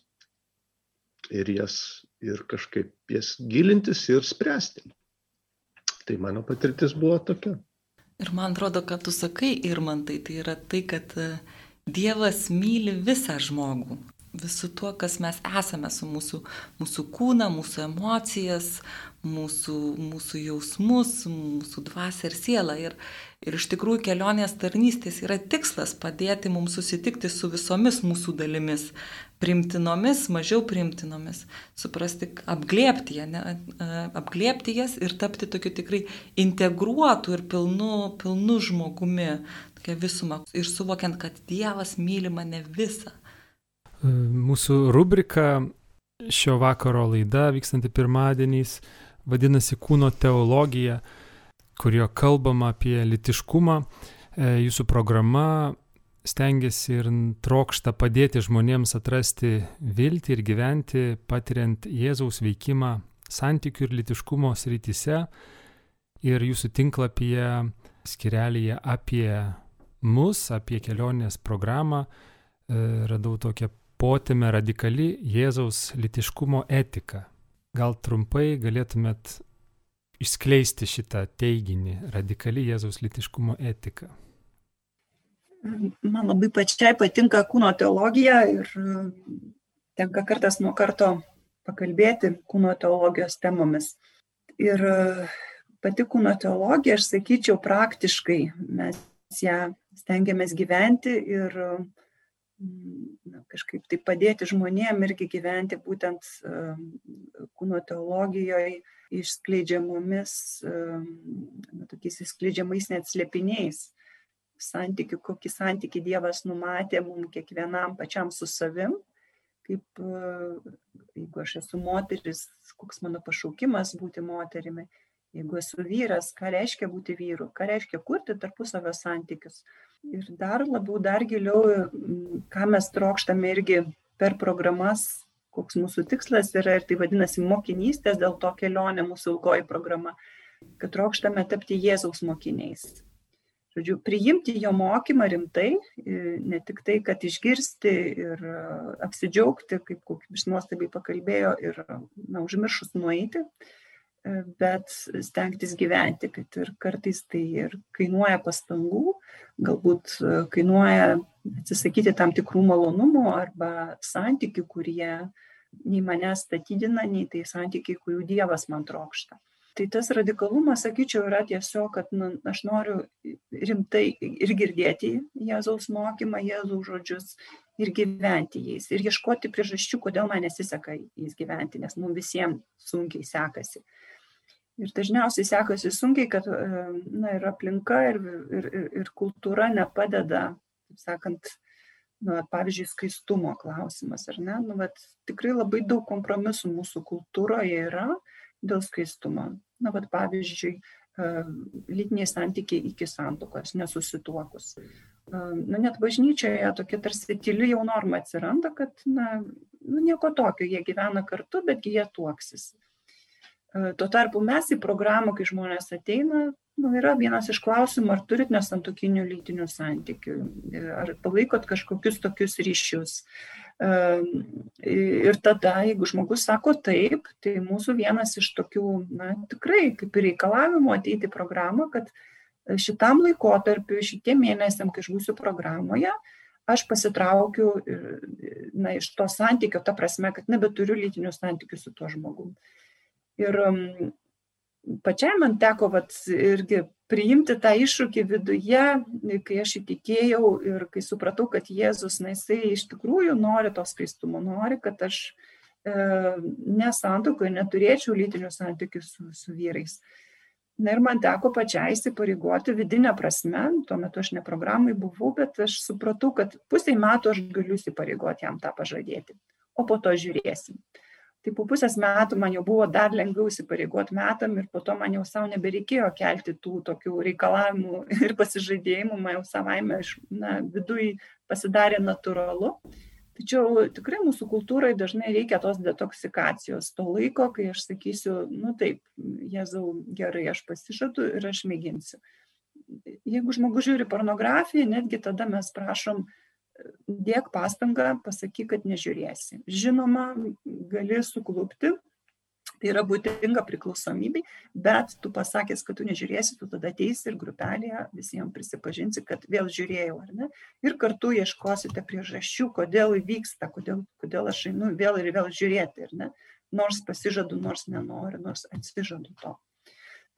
Speaker 3: ir jas ir kažkaip jas gilintis ir spręsti. Tai mano patirtis buvo tokia.
Speaker 2: Ir man atrodo, kad tu sakai, ir man tai, tai yra tai, kad e, Dievas myli visą žmogų. visu tuo, kas mes esame, su mūsų, mūsų kūna, mūsų emocijas, mūsų, mūsų jausmus, mūsų dvasia ir siela. Ir, ir iš tikrųjų kelionės tarnystės yra tikslas padėti mums susitikti su visomis mūsų dalimis, primtinomis, mažiau primtinomis, suprasti, apglėpti, ne, apglėpti jas ir tapti tokiu tikrai integruotu ir pilnu, pilnu žmogumi, tokia visuma. Ir suvokiant, kad Dievas myli mane visą.
Speaker 1: Mūsų rubrika šio vakaro laida, vykstanti pirmadieniais, vadinasi Kūno teologija, kurio kalbama apie litiškumą. E, jūsų programa stengiasi ir trokšta padėti žmonėms atrasti viltį ir gyventi, patiriant Jėzaus veikimą santykių ir litiškumo srityse. Ir jūsų tinklapyje, skirelėje apie mus, apie kelionės programą, e, radau tokią potėmę radikali Jėzaus litiškumo etika. Gal trumpai galėtumėt išskleisti šitą teiginį - radikali Jėzaus litiškumo etika?
Speaker 4: Man labai pačiai patinka kūno teologija ir tenka kartas nuo karto pakalbėti kūno teologijos temomis. Ir pati kūno teologija, aš sakyčiau, praktiškai mes ją stengiamės gyventi ir na, kažkaip tai padėti žmonėm irgi gyventi būtent kūno teologijoje išskleidžiamomis, na, tokiais išskleidžiamais net slėpiniais. Santykių, kokį santykių Dievas numatė mums kiekvienam pačiam su savim, kaip jeigu aš esu moteris, koks mano pašaukimas būti moterimi, jeigu esu vyras, ką reiškia būti vyru, ką reiškia kurti tarpusavio santykius. Ir dar labiau, dar giliau, ką mes trokštame irgi per programas, koks mūsų tikslas yra ir tai vadinasi mokinystės, dėl to kelionė mūsų ilgoji programa, kad trokštame tapti Jėzaus mokiniais. Žodžiu, priimti jo mokymą rimtai, ne tik tai, kad išgirsti ir apsidžiaugti, kaip kokybiš nuostabiai pakalbėjo ir na, užmiršus nueiti, bet stengtis gyventi, kad ir kartais tai ir kainuoja pastangų, galbūt kainuoja atsisakyti tam tikrų malonumų arba santykių, kurie nei mane statydina, nei tai santykiai, kurių Dievas man trokšta. Tai tas radikalumas, sakyčiau, yra tiesiog, kad nu, aš noriu rimtai ir girdėti Jėzaus mokymą, Jėzaus žodžius ir gyventi jais. Ir ieškoti priežasčių, kodėl man nesiseka jais gyventi, nes mums visiems sunkiai sekasi. Ir dažniausiai sekasi sunkiai, kad na, ir aplinka, ir, ir, ir, ir kultūra nepadeda, taip sakant, nu, pavyzdžiui, skaistumo klausimas, ar ne? Nu, vat, tikrai labai daug kompromisų mūsų kultūroje yra dėl skaistumo. Na, vat, pavyzdžiui, lytiniai santykiai iki santokos, nesusituokus. Na, net bažnyčioje tokia tarsi tyli jau norma atsiranda, kad, na, nu, nieko tokio, jie gyvena kartu, betgi jie tuoksis. Tuo tarpu mes į programą, kai žmonės ateina, nu, yra vienas iš klausimų, ar turit nesantokinių lytinių santykių, ar palaikot kažkokius tokius ryšius. Ir tada, jeigu žmogus sako taip, tai mūsų vienas iš tokių, na, tikrai kaip ir reikalavimų ateiti į programą, kad šitam laikotarpiu, šitiem mėnesiam, kai aš būsiu programoje, aš pasitraukiu na, iš to santykio, ta prasme, kad nebeturiu lytinių santykių su tuo žmogumi. Ir pačiai man teko vat, irgi priimti tą iššūkį viduje, kai aš įtikėjau ir kai supratau, kad Jėzus, na, jisai iš tikrųjų nori to skaistumo, nori, kad aš e, nesantokoje neturėčiau lytinių santykių su, su vyrais. Na ir man teko pačiai įsipareigoti vidinę prasme, tuo metu aš ne programai buvau, bet aš supratau, kad pusiai metų aš galiu įsipareigoti jam tą pažadėti, o po to žiūrėsim tai po pusės metų man jau buvo dar lengviau įsipareigot metam ir po to man jau savo nebereikėjo kelti tų tokių reikalavimų ir pasižadėjimų, man jau savaime iš na, viduj pasidarė natūralu. Tačiau tikrai mūsų kultūrai dažnai reikia tos detoksikacijos, to laiko, kai aš sakysiu, nu taip, Jėzau, gerai, aš pasižadu ir aš mėginsiu. Jeigu žmogus žiūri pornografiją, netgi tada mes prašom uh, dėk pastangą, pasakyk, kad nežiūrėsi. Žinoma, gali suklupti, Tai yra būdinga priklausomybei, bet tu pasakęs, kad tu nežiūrėsi, tu tada ateisi ir grupelėje visiems prisipažinsi, kad vėl žiūrėjau, ar ne? Ir kartu ieškosite priežasčių, kodėl įvyksta, kodėl, kodėl aš einu vėl ir vėl žiūrėti, ar ne? Nors pasižadu, nors nenoriu, nors atsižadu to.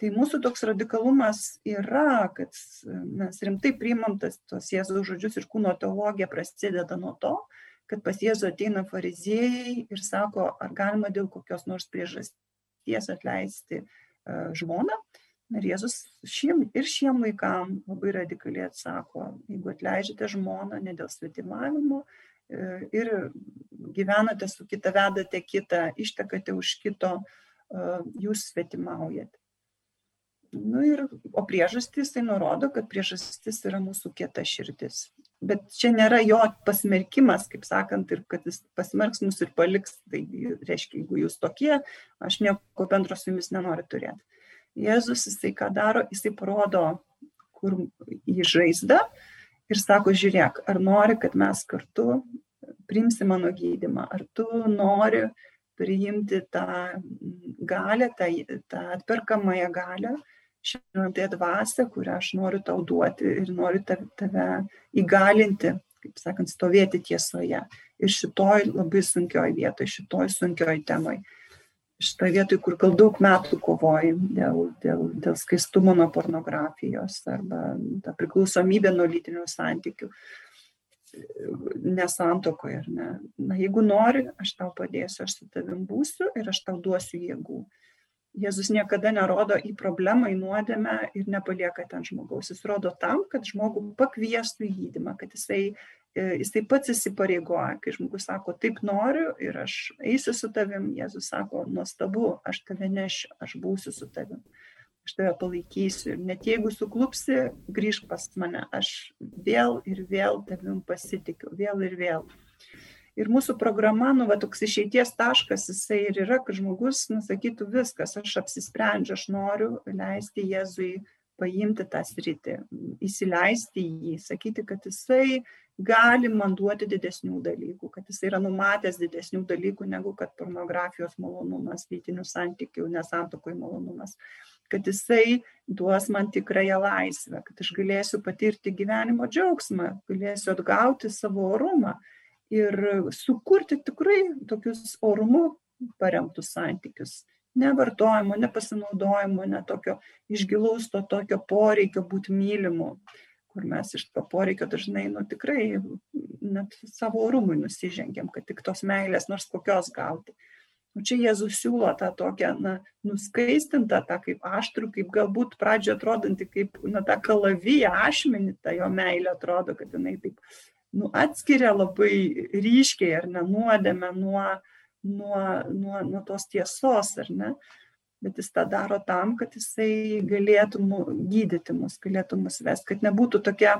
Speaker 4: Tai mūsų toks radikalumas yra, kad mes rimtai priimam tas, tos Jėzaus žodžius ir kūno teologija prasideda nuo to, kad pas Jėzų ateina fariziejai ir sako, ar galima dėl kokios nors priežasties atleisti uh, žmoną. Ir Jėzus šiem, ir šiem laikam labai radikaliai atsako, jeigu atleidžiate žmoną ne dėl svetimavimo uh, ir gyvenate su kita, vedate kitą, ištekate už kito, uh, jūs svetimaujate. Nu ir, o priežastys tai nurodo, kad priežastis yra mūsų kieta širdis. Bet čia nėra jo pasmerkimas, kaip sakant, ir kad jis pasmerks mus ir paliks. Tai reiškia, jeigu jūs tokie, aš nieko bendro su jumis nenoriu turėti. Jėzus, jisai ką daro, jisai parodo, kur į žaizdą ir sako, žiūrėk, ar nori, kad mes kartu priimsi mano gydimą, ar tu nori priimti tą galę, tą, tą atperkamąją galę, šventąją dvasę, kurią aš noriu tau duoti ir noriu tave įgalinti, kaip sakant, stovėti tiesoje. Ir šitoj labai sunkioj vietoj, šitoj sunkioj temai. Šitoj vietoj, kur gal daug metų kovoji dėl, dėl, dėl skaistumo nuo pornografijos arba ta priklausomybė nuo lytinių santykių nesantokoje, ar ne. Na, jeigu nori, aš tau padėsiu, aš su tavim būsiu ir aš tau duosiu jėgų. Jėzus niekada nerodo į problemą, į nuodėmę ir nepalieka ten žmogaus. Jis rodo tam, kad žmogų pakviestų į gydimą, kad jisai, e, jisai pats įsipareigoja. Kai žmogus sako, taip noriu ir aš eisiu su tavim, Jėzus sako, nuostabu, aš tave nešiu, aš būsiu su tavim, aš tave palaikysiu. Ir net jeigu suklupsi, grįžk pas mane, aš vėl ir vėl tavim pasitikiu, vėl ir vėl. Ir mūsų programa, nu, va, toks išeities taškas, jisai ir yra, kad žmogus, nu, sakytų viskas, aš apsisprendžiu, aš noriu leisti Jėzui paimti tą sritį, įsileisti jį, sakyti, kad jisai gali man duoti didesnių dalykų, kad jisai yra numatęs didesnių dalykų negu kad pornografijos malonumas, lytinių santykių, nesantokoj malonumas, kad jisai duos man tikrąją laisvę, kad aš galėsiu patirti gyvenimo džiaugsmą, galėsiu atgauti savo orumą ir sukurti tikrai tokius orumu paremtus santykius. Ne vartojimo, ne pasinaudojimo, ne tokio išgilaus to tokio poreikio būti mylimu, kur mes iš to poreikio dažnai, nu tikrai net savo orumui nusižengiam, kad tik tos meilės nors kokios gauti. O čia Jėzus siūlo tą tokią, na, nuskaistintą, tą kaip aštrų, kaip galbūt pradžio atrodanti kaip, na, tą kalaviją, ašmenį, ta jo meilė atrodo, kad jinai taip nu, atskiria labai ryškiai ar ne nuodėmę nuo, nuo, nuo, nuo tos tiesos, ar ne? Bet jis tą daro tam, kad jisai galėtų gydyti mus, galėtų mus vesti, kad nebūtų tokia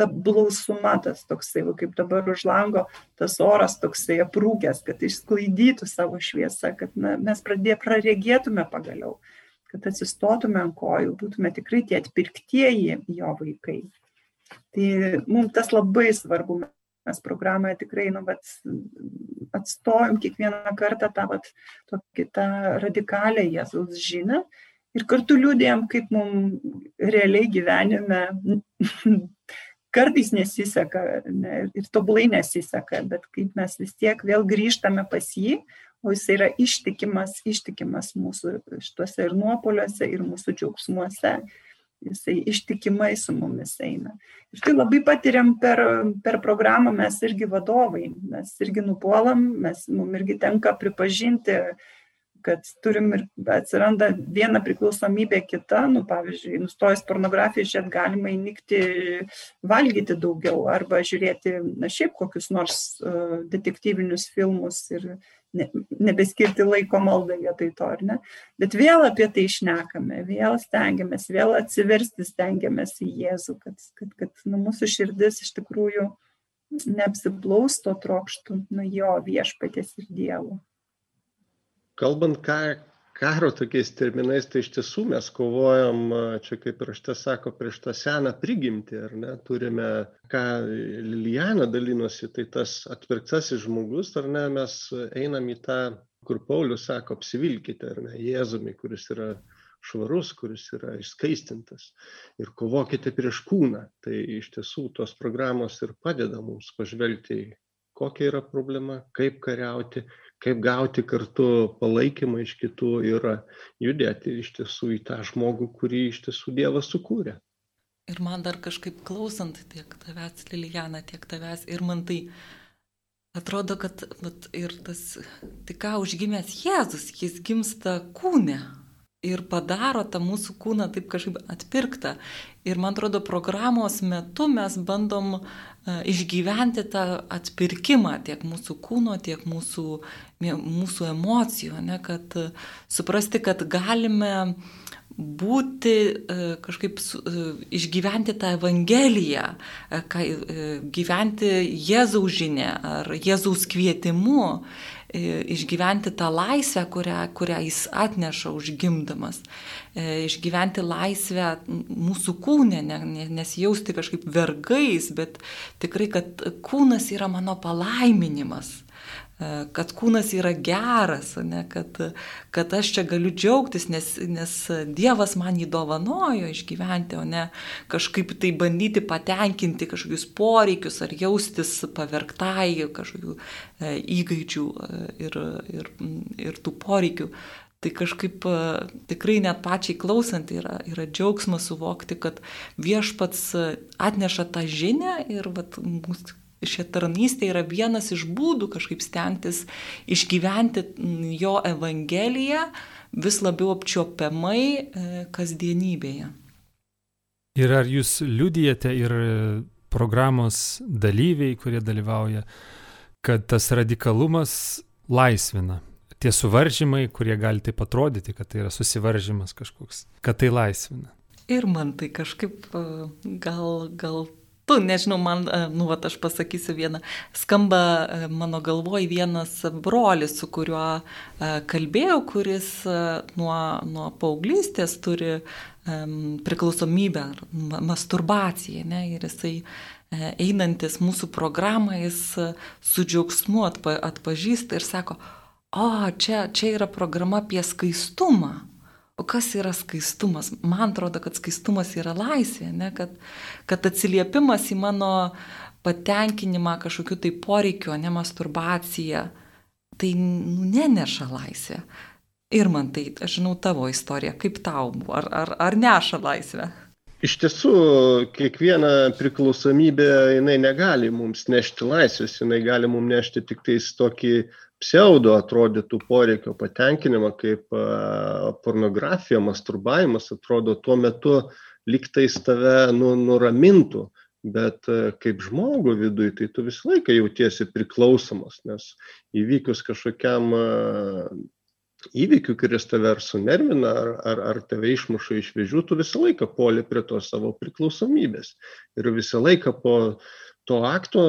Speaker 4: ta blausuma, tas toksai, kaip dabar už lango, tas oras toksai aprūkęs, kad išsklaidytų savo šviesą, kad na, mes pradė, praregėtume pagaliau, kad atsistotume ant kojų, būtume tikrai tie atpirktieji jo vaikai. Tai mums tas labai svarbu. Mes programoje tikrai nu, vat, atstojom kiekvieną kartą tą, vat, tokį, tą radikalią Jėzaus žinę ir kartu liūdėjom, kaip mums realiai gyvenime kartais nesiseka ne, ir tobulai nesiseka, bet kaip mes vis tiek vėl grįžtame pas jį, o jis yra ištikimas, ištikimas mūsų šituose ir nuopoliuose, ir mūsų džiaugsmuose jisai ištikimai su mumis eina. Ir tai labai patiriam per, per programą mes irgi vadovai, mes irgi nupuolam, mes, mums irgi tenka pripažinti, kad turim ir atsiranda viena priklausomybė kita, nu, pavyzdžiui, nustojus pornografiją žiūrėti galima įnikti valgyti daugiau arba žiūrėti, na, šiaip kokius nors uh, detektyvinius filmus ir ne, nebeskirti laiko maldai vietoj to, ar ne? Bet vėl apie tai išnekame, vėl stengiamės, vėl atsiversti stengiamės į Jėzų, kad, kad, kad nu, mūsų širdis iš tikrųjų neapsiplausto trokštų nuo jo viešpatės ir Dievo.
Speaker 3: Kalbant, ką, karo tokiais terminais, tai iš tiesų mes kovojam, čia kaip rašte sako, prieš tą seną prigimtį, ar ne? Turime, ką Lilijana dalinosi, tai tas atvirktasis žmogus, ar ne, mes einam į tą kur Paulius sako, apsivilkite, ar ne, Jėzumi, kuris yra švarus, kuris yra išskaistintas ir kovokite prieš kūną. Tai iš tiesų tos programos ir padeda mums pažvelgti į kokia yra problema, kaip kariauti, kaip gauti kartu palaikymą iš kitų ir judėti iš tiesų į tą žmogų, kurį iš tiesų Dievas sukūrė.
Speaker 2: Ir man dar kažkaip klausant tiek tavęs, Lilijana, tiek tavęs, ir man tai atrodo, kad vat, ir tas tik ką užgimęs Jėzus, jis gimsta kūne ir padaro tą mūsų kūną taip kažkaip atpirktą. Ir man atrodo, programos metu mes bandom uh, išgyventi tą atpirkimą tiek mūsų kūno, tiek mūsų, mūsų emocijų, ne, kad uh, suprasti, kad galime būti kažkaip išgyventi tą Evangeliją, gyventi Jėzaus žinę ar Jėzaus kvietimu išgyventi tą laisvę, kurią, kurią jis atneša užgimdamas, e, išgyventi laisvę mūsų kūnė, nesijausti kažkaip vergais, bet tikrai, kad kūnas yra mano palaiminimas. E, kad kūnas yra geras, ne, kad, kad aš čia galiu džiaugtis, nes, nes Dievas man jį dovanojo išgyventi, o ne kažkaip tai bandyti patenkinti kažkokius poreikius ar jaustis pavergtai kažkokių e, įgaičių e, ir, ir, ir tų poreikių. Tai kažkaip tikrai net pačiai klausant yra, yra džiaugsmas suvokti, kad viešpats atneša tą žinę ir vat, mūsų Šia tarnystė yra vienas iš būdų kažkaip stengtis išgyventi jo Evangeliją vis labiau apčiopiamai e, kasdienybėje.
Speaker 1: Ir ar jūs liudijate ir programos dalyviai, kurie dalyvauja, kad tas radikalumas laisvina? Tie suvaržymai, kurie gali taip atrodyti, kad tai yra susivaržymas kažkoks, kad tai laisvina.
Speaker 2: Ir man tai kažkaip e, gal, gal tu, nežinau, man, e, nu, va, aš pasakysiu vieną, skamba e, mano galvoj vienas brolis, su kuriuo e, kalbėjau, kuris nuo, nuo paauglystės turi um, priklausomybę, masturbaciją, ne, ir jisai einantis mūsų programą, jis su džiaugsmu atpa, atpažįsta ir sako, o, čia, čia yra programa apie skaistumą. O kas yra skaistumas? Man atrodo, kad skaistumas yra laisvė, ne? Kad, kad atsiliepimas į mano patenkinimą kažkokiu tai poreikiu, ne masturbacija, tai nu, neneša laisvę. Ir man tai, aš žinau tavo istoriją, kaip tau ar, ar, ar neša laisvę?
Speaker 3: Iš tiesų, kiekviena priklausomybė, jinai negali mums nešti laisvės, jinai gali mums nešti tik tais tokį pseudo atrodytų poreikio patenkinimą, kaip pornografija, masturbavimas, atrodo tuo metu liktais tave nu, nuramintų, bet kaip žmogų viduje, tai tu visą laiką jautiesi priklausomas, nes įvykus kažkokiam įvykiu, kuris tave ar sunervina, ar, ar, ar tave išmuša iš vėžių, tu visą laiką poli prie to savo priklausomybės. Ir visą laiką po to akto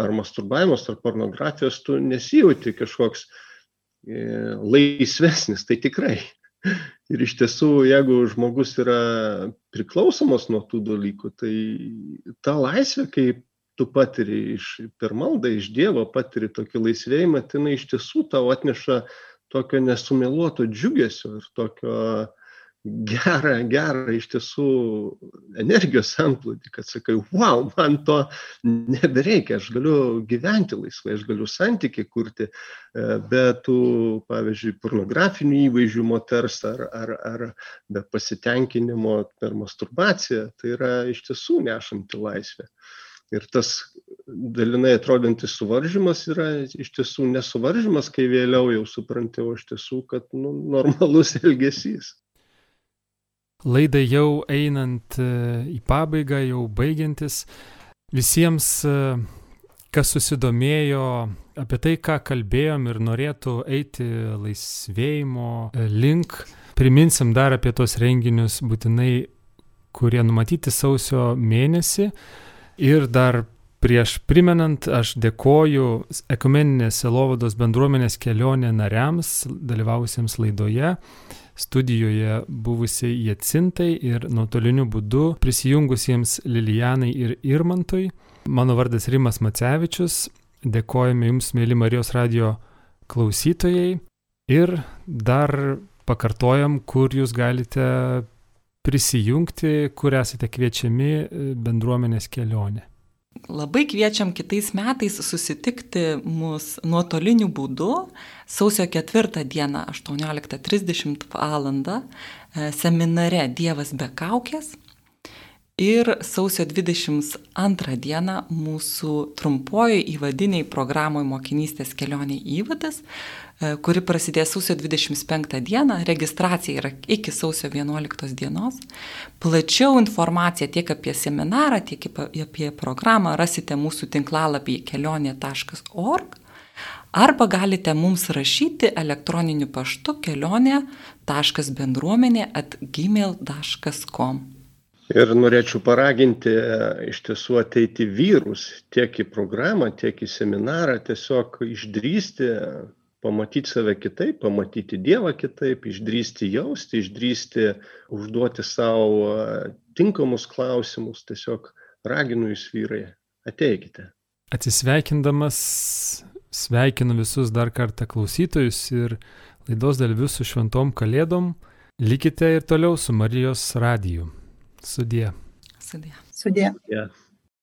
Speaker 3: ar masturbavimas ar pornografijos tu nesijauti kažkoks e, laisvesnis, tai tikrai. Ir iš tiesų, jeigu žmogus yra priklausomas nuo tų dalykų, tai ta laisvė, kai tu patiri iš, per maldą iš Dievo, patiri tokį laisvėjimą, tai iš tiesų tau atneša tokio nesumeluoto džiugesio ir tokio uh, gerą, gerą iš tiesų energijos antplūdį, kad sakai, wow, man to nebereikia, aš galiu gyventi laisvai, aš galiu santykiai kurti, e, be tų, pavyzdžiui, pornografinių įvaizdžių moters ar, ar, ar be pasitenkinimo per masturbaciją, tai yra iš tiesų nešanti laisvė. Ir tas dalinai atrodantis suvaržymas yra iš tiesų nesuvaržymas, kai vėliau jau supranti, o iš tiesų, kad nu, normalus elgesys.
Speaker 1: Laidai jau einant e, į pabaigą, jau baigiantis, visiems, e, kas susidomėjo apie tai, ką kalbėjom ir norėtų eiti laisvėjimo e, link, priminsim dar apie tos renginius būtinai, kurie numatyti sausio mėnesį. Ir dar prieš primenant, aš dėkoju Ekumeninės Selovados bendruomenės kelionė nariams, dalyvausiems laidoje studijoje buvusiai Jacintai ir nuotoliniu būdu prisijungusiems Lilijanai ir Irmantui. Mano vardas Rimas Macevičius. Dėkojame Jums, mėly Marijos radio klausytojai. Ir dar pakartojam, kur jūs galite prisijungti, kur esate kviečiami e, bendruomenės kelionė.
Speaker 2: Labai kviečiam kitais metais susitikti mus nuotoliniu būdu sausio 4 dieną 18.30 val. seminare Dievas be kaukės Ir sausio 22 dieną mūsų trumpoji įvadiniai programoje mokinystės kelionė įvadas, e, kuri prasidės sausio 25 dieną, registracija yra iki sausio 11 dienos. Plačiau informaciją tiek apie seminarą, tiek apie programą rasite mūsų tinklalapyje kelionė.org arba galite mums rašyti elektroniniu paštu kelionė.bendruomenė at gmail.com.
Speaker 3: Ir norėčiau paraginti e, iš tiesų ateiti vyrus tiek į programą, tiek į seminarą, tiesiog išdrysti, pamatyti save kitaip, pamatyti Dievą kitaip, išdrysti jausti, išdrysti užduoti savo e, tinkamus klausimus. Tiesiog raginu jūs vyrai, ateikite.
Speaker 1: Atsisveikindamas, sveikinu visus dar kartą klausytojus ir laidos dalyvius su šventom kalėdom. Likite ir toliau su Marijos radiju. Sudie.
Speaker 2: Sudie.
Speaker 4: Sudie.
Speaker 3: Yeah.